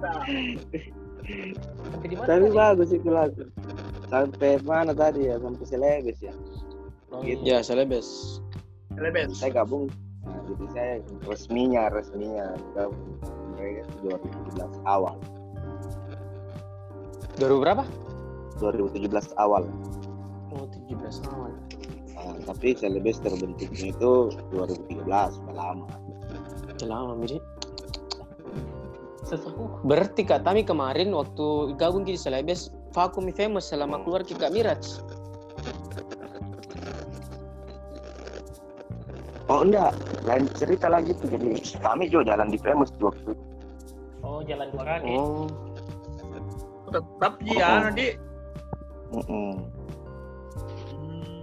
Tapi tadi? bagus itu lagu. Sampai mana tadi ya? Sampai selebes ya. Oh, gitu. Ya, selebes. Lebes. Saya gabung. Nah, jadi saya resminya resminya gabung mereka 2017 awal. 2000 berapa? 2017 awal. Oh, 17 awal. Nah, tapi selebes terbentuknya itu 2013 sudah lama. Udah lama, Miri. Sesepuh. Berarti Kak Tami kemarin waktu gabung di Selebes, vakum famous selama keluar ke Kak Miraj. Oh enggak, lain cerita lagi tuh. Jadi kami juga jalan di famous waktu. Oh, jalan dua kaki. Oh, Tetap Oh. ya nanti. Mm-mm. Hmm.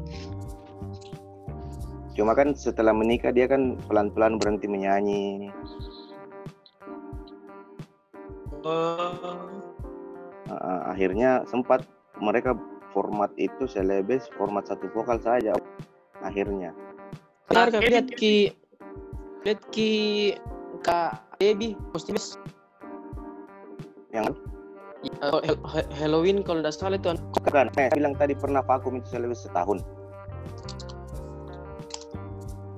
Cuma kan setelah menikah dia kan pelan-pelan berhenti menyanyi. Oh, Uh, akhirnya sempat mereka format itu selebes format satu vokal saja. Akhirnya. Benar Kak, lihat ki lihat ki Kak Debbie postinges yang uh, Hel- Halloween kalau tidak salah itu kan saya bilang tadi pernah vakum itu selebes setahun?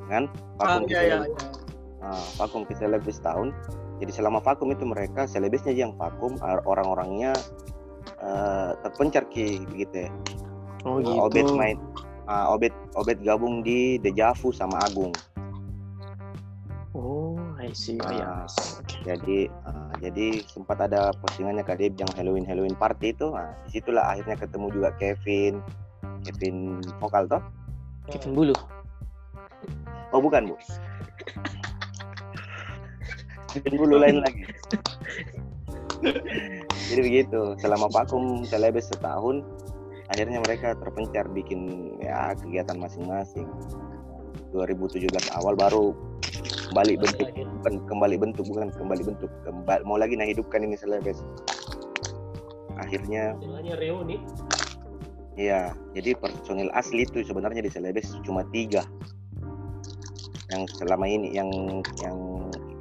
Kan? Ah, vakum ya, ya, selebes- ya. ah, vakum ke selebes setahun jadi selama vakum itu mereka selebesnya yang vakum or- orang-orangnya eh, terpencar ki begitu ya Oh Ah, gitu. Obet main ah, Obet Obet gabung di Dejavu sama Agung Oh, I see. Oh, Ah, ya. I see. Oke. jadi ah, jadi sempat ada postingannya Kak Deb yang Halloween Halloween party itu nah, di situlah akhirnya ketemu juga Kevin Kevin vokal toh Kevin Bulu. oh bukan bu Dulu lain lagi. Jadi begitu. Selama vakum selebes setahun akhirnya mereka terpencar bikin ya kegiatan masing-masing. 2017 awal baru kembali bentuk bukan kembali bentuk bukan kembali bentuk kembali mau lagi nah hidupkan ini selebes akhirnya reuni. ya jadi personil asli itu sebenarnya di selebes cuma tiga. Yang selama ini yang yang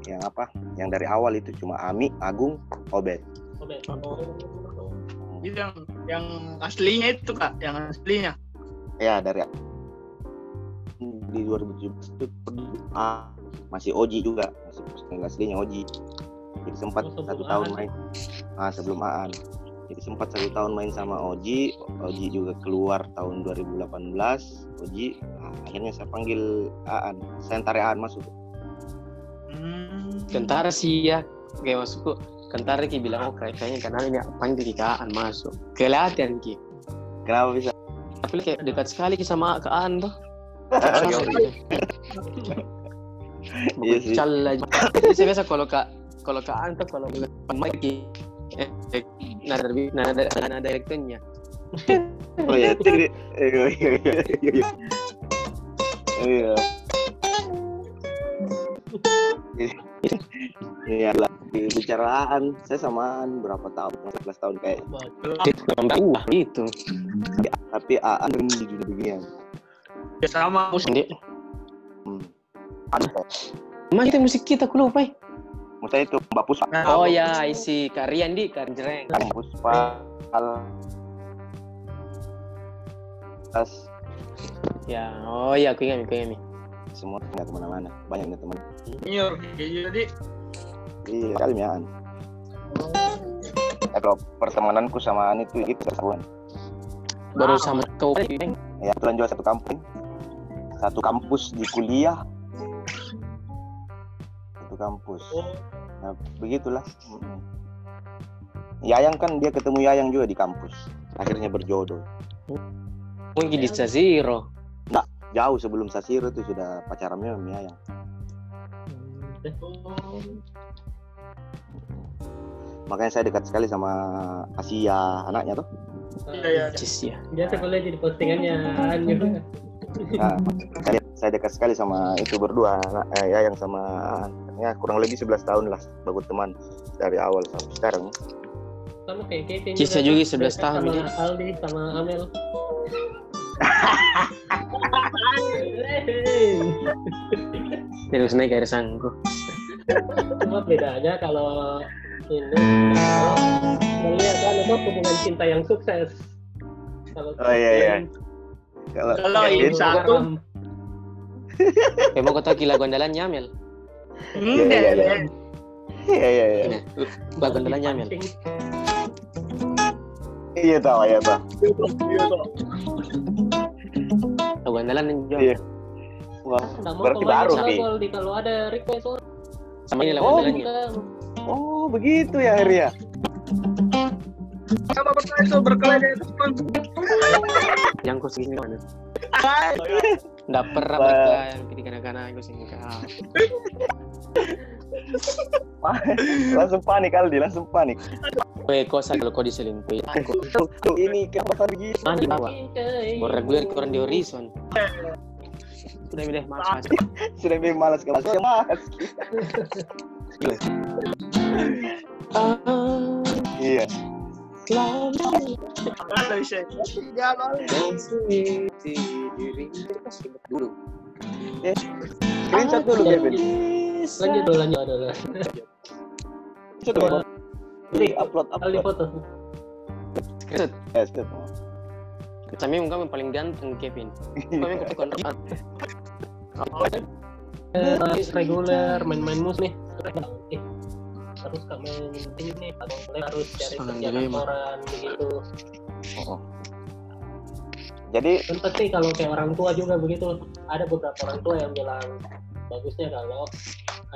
yang apa yang dari awal itu cuma Ami Agung Obet Obet. Itu yang yang aslinya itu kak, yang aslinya. ya dari di 2017 itu ah, masih Oji juga masih personil aslinya Oji jadi sempat Oh, sebelum satu tahun main. Ah sebelum Aan. Jadi sempat satu tahun main sama Oji Oji juga keluar tahun 2018 Oji ah, akhirnya saya panggil Aan saya tarik Aan masuk Hmm. Kentara sih ya. Kayak masukku. Kentara ki bilang oh kayak- kayaknya karena ini panggil di Kaan masuk. Kelihatan ki. kenapa bisa Tapi kayak dekat sekali ki sama Kaan tuh. Iya sih. Calla. Jadi saya biasa kalau kak kalau Kaan tuh kalau ki eh, nada nada nada elektroniknya. oh iya jadi iya iya iya iya iya Iya lah di bicaraan saya samaan berapa tahun 11 tahun kayak Wah gitu. tapi Aan di dunia beginian Ya sama musik. Ini hmm. Ada Emang itu musik kita aku lupa. Maksudnya itu Mbak Puspa Oh ya, isi Karian di Karjreng. Mbak Puspa Al Ya, oh ya aku ingat, aku ingat. Semua nggak ke mana-mana. Banyak nih teman Senior. Jadi iya kali ya Ya, kalau pertemananku sama Aan itu itu tahun. Baru sama kau. ya kebetulan juga satu kampung. Satu kampus di kuliah. Satu kampus. Nah begitulah. Yayang kan dia ketemu Yayang juga di kampus. Akhirnya berjodoh. Mungkin di Zero. Jauh sebelum Sasiro itu sudah pacarannya sama Yayang oh. makanya saya dekat sekali sama Asia anaknya tuh Iya, iya. Cis ya. Biasa kalau lihat di postingannya nah, saya, saya dekat sekali sama itu berdua anak eh, Yayang sama Aan. ya kurang lebih 11 tahun lah bagus teman dari awal sampai sekarang Sama kayak Kevin Kisah juga 11 tahun, Sama. Aldi sama Amel. Terus naik air sangku. Cuma bedanya kalau ini melihat kan apa hubungan cinta yang sukses kalau Oh, iya, iya. Kalau Kalau ini satu. Emang kau tahu lagu andalannya Mel? Enggak, Iya, iya, iya. ya. Iya iya iya. Ini, lagu andalannya Mel. Iya tahu ya tahu. Iya. Lagu andalan juga. Nggak mau berarti baru gol di kalau ada request orang. Sama ini lagu Oh. Oh begitu ya Heria. Sama itu berkelahi itu pun. Yang kau sini mana? Nggak pernah berkelahi yang ketika anak-anak kau sini kau. langsung panik Aldi, langsung panik. Weh, kau sakit kalau kau diselingkuhi. Tuh ini kenapa begitu? mandi bawa. Reguler ke orang di horizon. Sudah mas, mas. Sudah lebih malas kelas mas. Iya. Ada bisa. Ya, dulu. Screenshot dulu Kevin. Lanjut dulu, lanjut dulu. Screenshot dulu. Jadi upload Kali upload. foto. Screenshot. Kami kamu yang paling ganteng, Kevin. Kami yang ketukar. Eh, reguler main-main mus nih. Eh, harus main ini nih harus cari kerja kantoran begitu. Oh. Jadi Kan pasti kalau kayak orang tua juga begitu. Ada beberapa orang tua yang bilang bagusnya kalau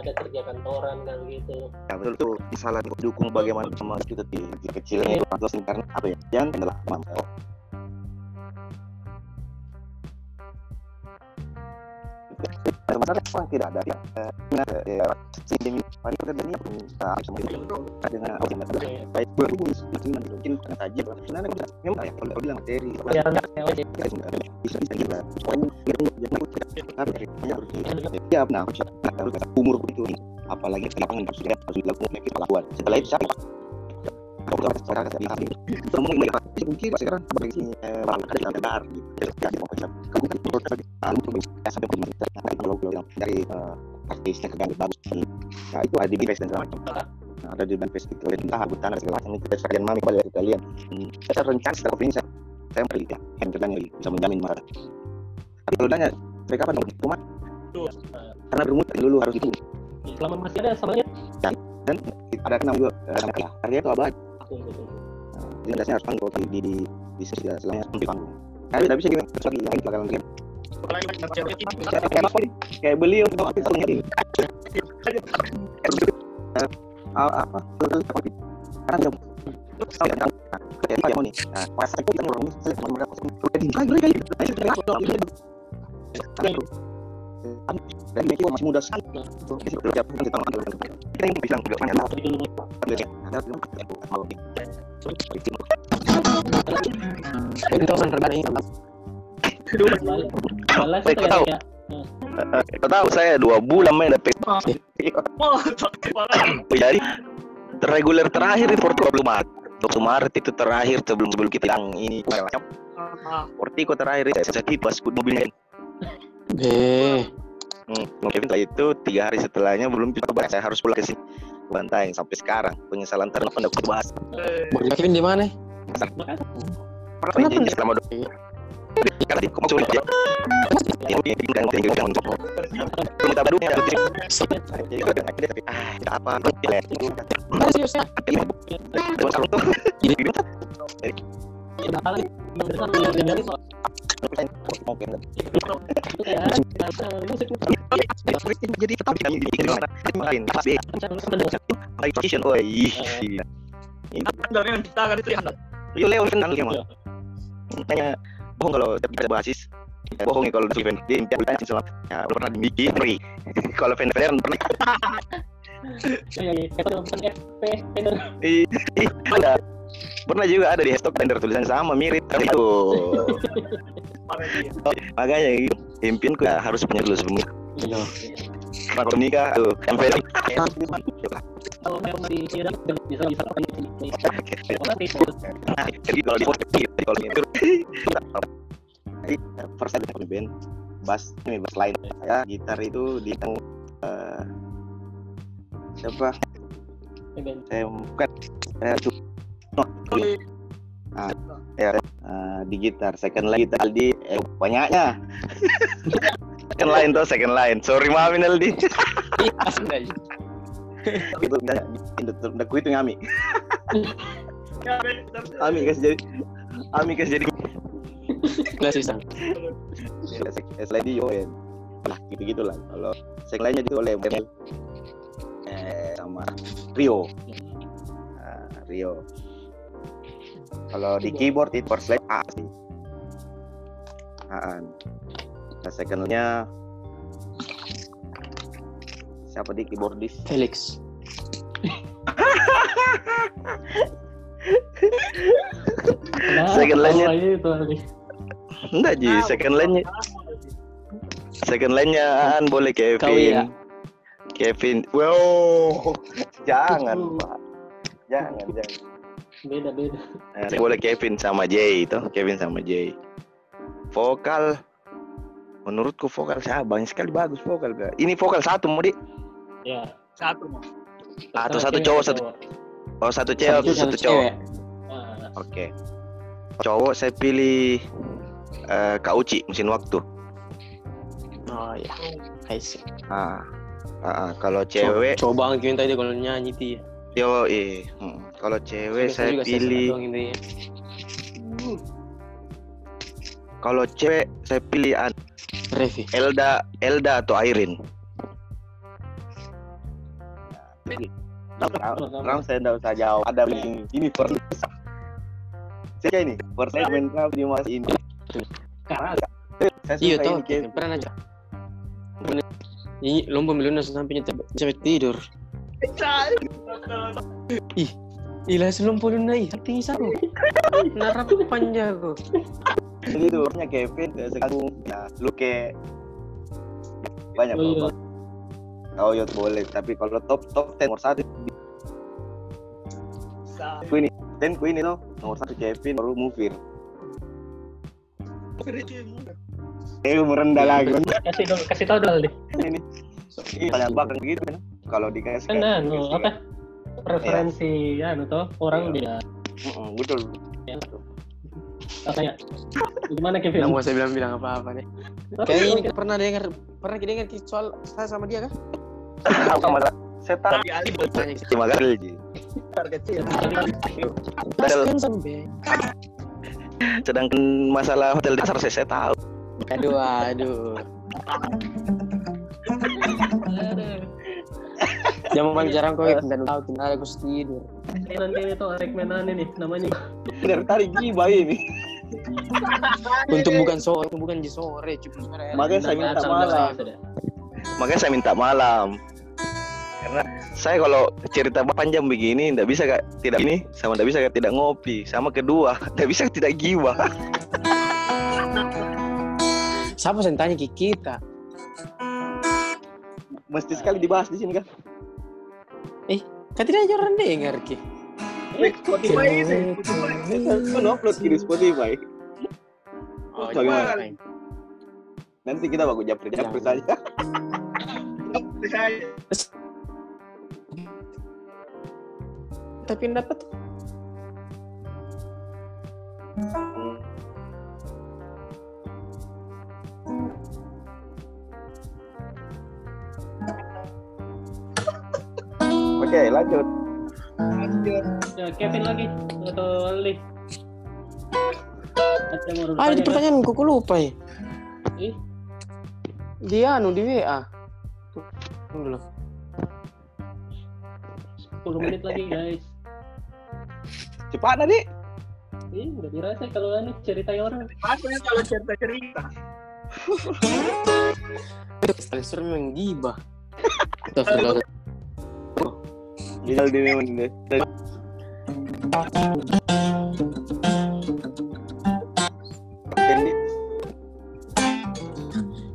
ada kerja kantoran kan gitu. ya betul tuh misalnya dukung bagaimana sama kita di, di kecilnya itu atau karena apa ya? Yang adalah mampu. Masalah orang tidak ada ya. Nah, ya, si demi hari kita dan ini sama dengan baik baru mungkin mungkin karena saja sebenarnya kita memang ya kalau bilang materi Ya, ya, wajib. bisa bisa juga pokoknya jangan harus harus siap nah harus umur begitu. Apalagi lapangan harus dilakukan setelah itu siapa kita sekarang kita mungkin sekarang bagi sini ada yang benar jadi mau kamu kan kamu tuh bisa sampai ke mana kalau kalau dari artisnya ke ganti bagus nah itu ada di base dan segala macam ada di base itu entah hutan dan segala macam itu sekalian mami pada kalian kita rencana secara ini saya saya beri ya yang kerjanya bisa menjamin marah tapi kalau nanya mereka apa dong cuma Tuh. karena bermutu dulu harus itu Selama masih ada samanya. dan ada kenal juga eh, ya karya itu abad Betul, betul. jadi harus panggung di di di di sisi selama di panggung tapi tidak bisa gimana lagi lain bakalan dia kan kita. kayak beliau itu apa ini apa karena ya tahu kayak apa mau nih nah pas itu kan orang ini saya mau mereka udah di kayak kayak nah itu kayak dan dia masih muda sekali tuh dia sudah siap kita mau kita yang bilang juga banyak Tapi dulu ada mau Itu kan terbaik ini. balik. Balas itu tahu. Kau tahu saya dua bulan main dapet Oh, jadi reguler terakhir di Porto belum. Waktu Maret itu terakhir sebelum sebelum kita yang ini Portico terakhir itu saya sakit pas mobilnya Eh, Hmm, Kevin setelah itu tiga hari setelahnya belum bisa bahas. Saya harus pulang ke sini Bantai sampai sekarang penyesalan terlalu tidak bisa bahas. eh, Bang Kevin di mana? Pernah selama dua Karena di coba ya. Kita ya. Kita ah kita apa? Dari Jadi tetap kami bikin mana? Main pas B. Baik position. Iya. dari yang kita kan itu yang Yo Leo kenal dia mah. Tanya bohong kalau tidak basis. Bohong ya kalau event dia impian ya pernah dibikin ngeri. kalau fan fan pernah bukan FP Fender. Ih, ih, ada pernah juga ada di hashtag tender tulisan sama mirip kan itu parah dia. makanya gitu. impianku ya harus punya dulu sebelum nikah. Iya. Karena kalau nikah tuh itu jadi first ada band bass ini bass lain saya gitar itu di siapa saya bukan saya itu ya. eh, di gitar second line gitar Aldi. Eh, banyaknya. Second line tuh second line. Sorry maafin Aldi. Itu udah udah udah ku itu ngami Ya. Ami. Kasih jadi Ami kasih jadi Kelas sisang. selain di Yoen. Lah gitu gitulah kalau second line nya itu oleh Mel eh, sama Rio. Nah, Rio kalau di keyboard itu first line A sih. Aan. Nah, second nya siapa di keyboardis Felix. Nah, Second line-nya- enggak ji second line nya second line nya Aan boleh Kevin. Kau iya. Kevin. Wow. Jangan pak. Jangan jangan beda beda. Eh, boleh Kevin sama Jay itu Kevin sama Jay. Vokal. Menurutku vokal saya banyak sekali bagus vokal ini vokal satu mau di ya Satu mau. atau Sama satu cowok satu oh satu cewek atau satu cowok? Ah, oke. Cowok saya pilih eh, Kak Uci mesin waktu. Oh iya. I see. ah ah, ah. kalau cewek Co- Coba ngikutin tadi kalau nyanyi ti. Yo eh hmm. kalau cewek saya saya pilih kalau cewek saya pilih An- Revi. Elda Elda atau Airin Sekarang saya tidak usah jawab. Ada ini, ini first Saya ini line main rap di mas ini. Karas. Saya Iya Kevin. pernah aja. Ini lomba miluna sampai sampai tidur. Ila sebelum puluna ih, tinggi satu. Narap panjang aku. Jadi itu orangnya Kevin ya, sekarang ya lu kayak banyak Oh, iya. Oh iya boleh, tapi kalau top top ten nomor satu ku ini ten ku ini loh nomor satu Kevin baru Mufir. Eh merendah lagi kasih dong kasih tahu dong deh ini. Ini banyak banget gitu kan. Kalau dikasih kan anu apa preferensi ya anu toh orang beda Mm-mm, betul. katanya gimana Kevin Nggak mau saya bilang-bilang apa-apa nih. Kayaknya ini pernah dengar pernah dengar soal saya sama dia kan? Masalah? Saya tahu. Tapi Ali Tanya sih. Terima kasih. Ji. besar kecil. Kan sedangkan masalah hotel dasar saya, saya tahu. Aduh, aduh. Jangan main jarang kau dan tahu tinggal aku tidur. Ini nanti ini tuh segmenan ini namanya Dari tadi gibah ini. Untuk bukan sore, untuk bukan di sore, cuma sore. Makanya saya minta malam. Makanya saya minta malam. Karena saya kalau cerita panjang begini tidak bisa kak tidak ini sama tidak bisa kak tidak ngopi sama kedua tidak bisa tidak gibah Siapa yang tanya ke kita? mesti sekali dibahas di sini kan Kan tidak ada orang dengar ki. Spotify ini. kan upload di Spotify Oh, jangan. nanti kita baku japri japri saja Tapi yang dapat oke lanjut lanjut. ya Kevin lagi atau Ali ada yang mau Ah, ada pertanyaan kok lupa ya. Ih, Dia anu di WA. Tunggu dulu. 10 menit lagi guys cepat tadi Ih, udah dirasa kalau ini ceritain orang Maksudnya kalau cerita cerita. Sensor memang gibah. Astagfirullah. Tinggal di memang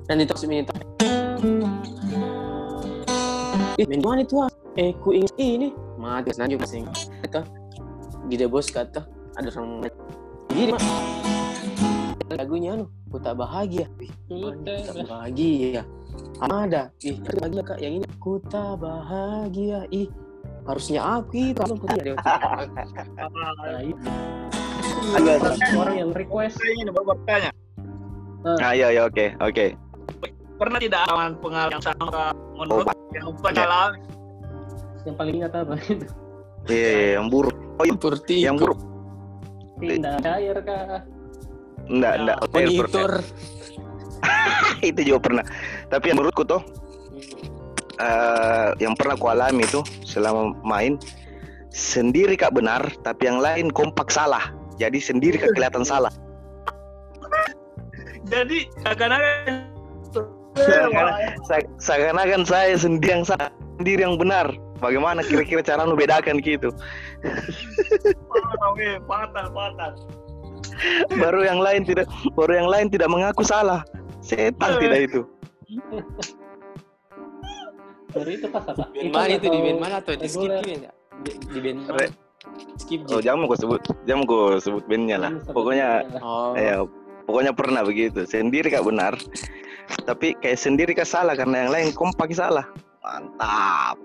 Dan itu minta. Ih, main mana itu ah? Eh, ku ingin ini. Mati senang juga sih. Kata, The Boss kata ada orang gini mah. Lagunya anu, ku tak bahagia. Udah, tak bahagia. Ada, ih, bahagia kak yang ini. Ku tak bahagia, ih. Harusnya aku itu aku punya dia Nah, itu. Ada- orang yang request ingin bertanya, Nah, iya, iya, oke, oke. pernah tidak aman pengalaman yang sama menurut yang pernah alami? yang paling ingat apa itu Iya, iya, yang buruk. Oh, iya, seperti yang buruk. pindah air kah Enggak, enggak. monitor itu juga pernah. Tapi yang menurutku tuh eh, yang pernah ku alami itu selama main sendiri kak benar, tapi yang lain kompak salah. Jadi sendiri kak kelihatan salah. Jadi Sa- Seakan-akan saya sendiri yang salah, sendiri yang benar. Bagaimana kira-kira cara lu bedakan gitu? patah, patah. Baru yang lain tidak, baru yang lain tidak mengaku salah. Setan tidak itu. baru itu pas apa band mana itu di band mana atau di skip reguler? ini enggak di, di band mana skip Oh, jangan gue sebut, jangan gue sebut bandnya lah. Pokoknya oh Ya, pokoknya pernah begitu. Sendiri kak benar, tapi kayak sendiri kak salah karena yang lain kompak salah. Mantap.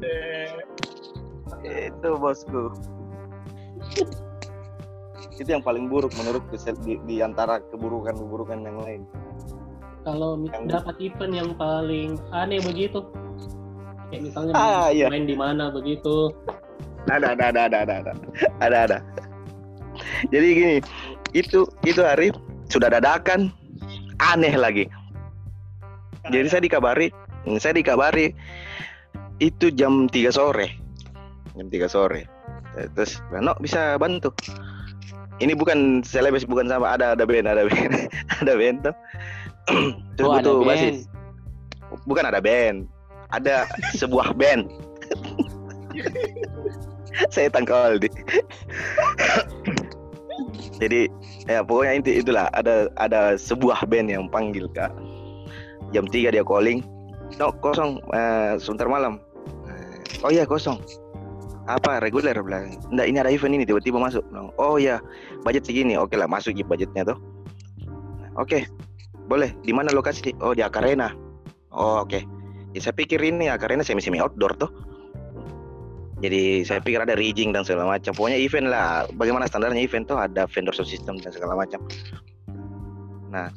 Eh, Itu bosku. Itu yang paling buruk menurutku sel- di, di antara keburukan-keburukan yang lain. kalau dapat event yang paling aneh begitu kayak misalnya Ah, iya. main di mana begitu Ada, ada, ada, ada, ada, ada, ada, ada. Jadi gini, itu itu hari sudah dadakan, aneh lagi. Jadi saya dikabari, saya dikabari itu jam 3 sore. Jam 3 sore. Terus, no bisa bantu. Ini bukan selebes bukan sama ada ada band ada band ada band tuh. Terus oh ada butuh band basis. Bukan ada band, ada sebuah band. saya tangkal di. Jadi ya pokoknya inti itulah. Ada ada sebuah band yang panggil kak. Jam 3 dia calling. No kosong. Eh, sebentar malam. Eh, oh iya kosong. Apa reguler bilang enggak ini ada event ini tiba-tiba masuk. Bilang, oh iya budget segini. Oke lah masuk gitu budgetnya tuh. Oke boleh. Di mana lokasi? Oh di Akarena. Oh oke ya, saya pikir ini Akarena semi semi outdoor tuh. Jadi saya pikir ada rigging dan segala macam. Pokoknya event lah. Bagaimana standarnya event tuh ada vendor system dan segala macam. Nah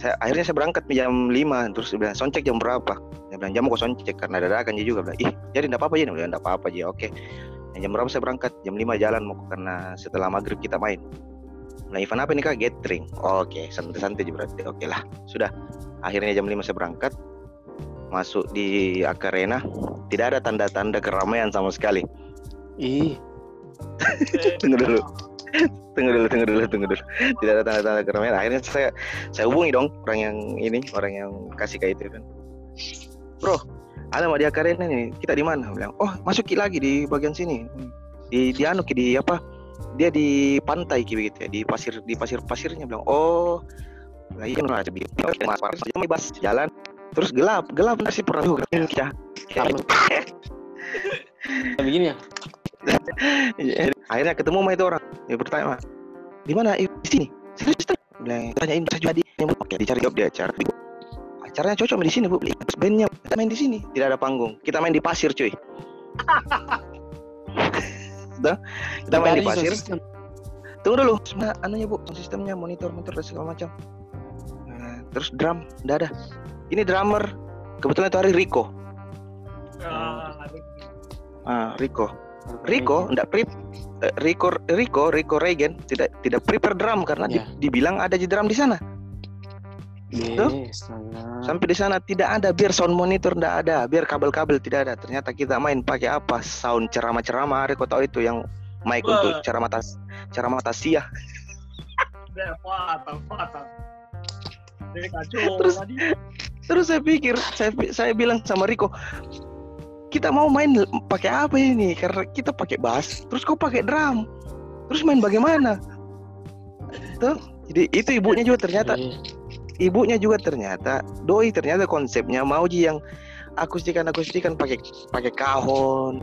saya akhirnya saya berangkat jam 5 terus bilang soundcheck jam berapa? Dia bilang jam mau soundcheck karena dadakan dia juga bilang ih jadi enggak apa-apa aja dia enggak apa-apa aja oke. Nah, jam berapa saya berangkat? Jam 5 jalan mau karena setelah maghrib kita main. Nah event apa nih kak? Gathering. Oke santai-santai aja berarti. Oke lah. Sudah. Akhirnya jam 5 saya berangkat masuk di Akarena tidak ada tanda-tanda keramaian sama sekali ih tunggu dulu tunggu dulu tunggu dulu tunggu dulu tidak ada tanda-tanda keramaian akhirnya saya saya hubungi dong orang yang ini orang yang kasih kayak itu kan bro ada mau di Akarena nih kita di mana bilang oh masuk lagi di bagian sini di di anu di apa dia di pantai Ki, begitu ya di pasir di pasir pasirnya bilang oh nah iya ada di bas jalan terus gelap gelap nasi pernah juga? Ya. Begini ya? Iya. akhirnya ketemu sama itu orang. Dia bertanya "Mas, di mana? "Eh, di sini. Serius Ustaz?" bilang tanyain saya jadi oke dicari job dia acara acaranya cocok main di sini bu. Terus bandnya kita main di sini. Tidak ada panggung. Kita main di pasir cuy. Sudah, kita main di pasir. tunggu dulu. Semua anunya bu sistemnya monitor monitor dan segala macam. Nah, terus drum tidak ada ini drummer kebetulan itu hari Rico ah, ah Rico Rico enggak prep eh, Rico Rico Rico Regen tidak tidak prepare drum karena Ya. dibilang ada di drum di sana. Yes, salah. Sampai di sana tidak ada biar sound monitor tidak ada, biar kabel-kabel tidak ada. Ternyata kita main pakai apa? Sound ceramah-ceramah, Rico tahu itu yang mic Wah. untuk ceramah tas ceramah tasia. Udah, patah, patah. Jadi kacau Terus-. Terus saya pikir, saya saya bilang sama Rico, kita mau main pakai apa ini? Karena kita pakai bass, terus kau pakai drum, terus main bagaimana? Tuh, jadi itu ibunya juga ternyata Iya. ibunya juga ternyata doi ternyata konsepnya mau ji yang akustikan akustikan pakai pakai kahon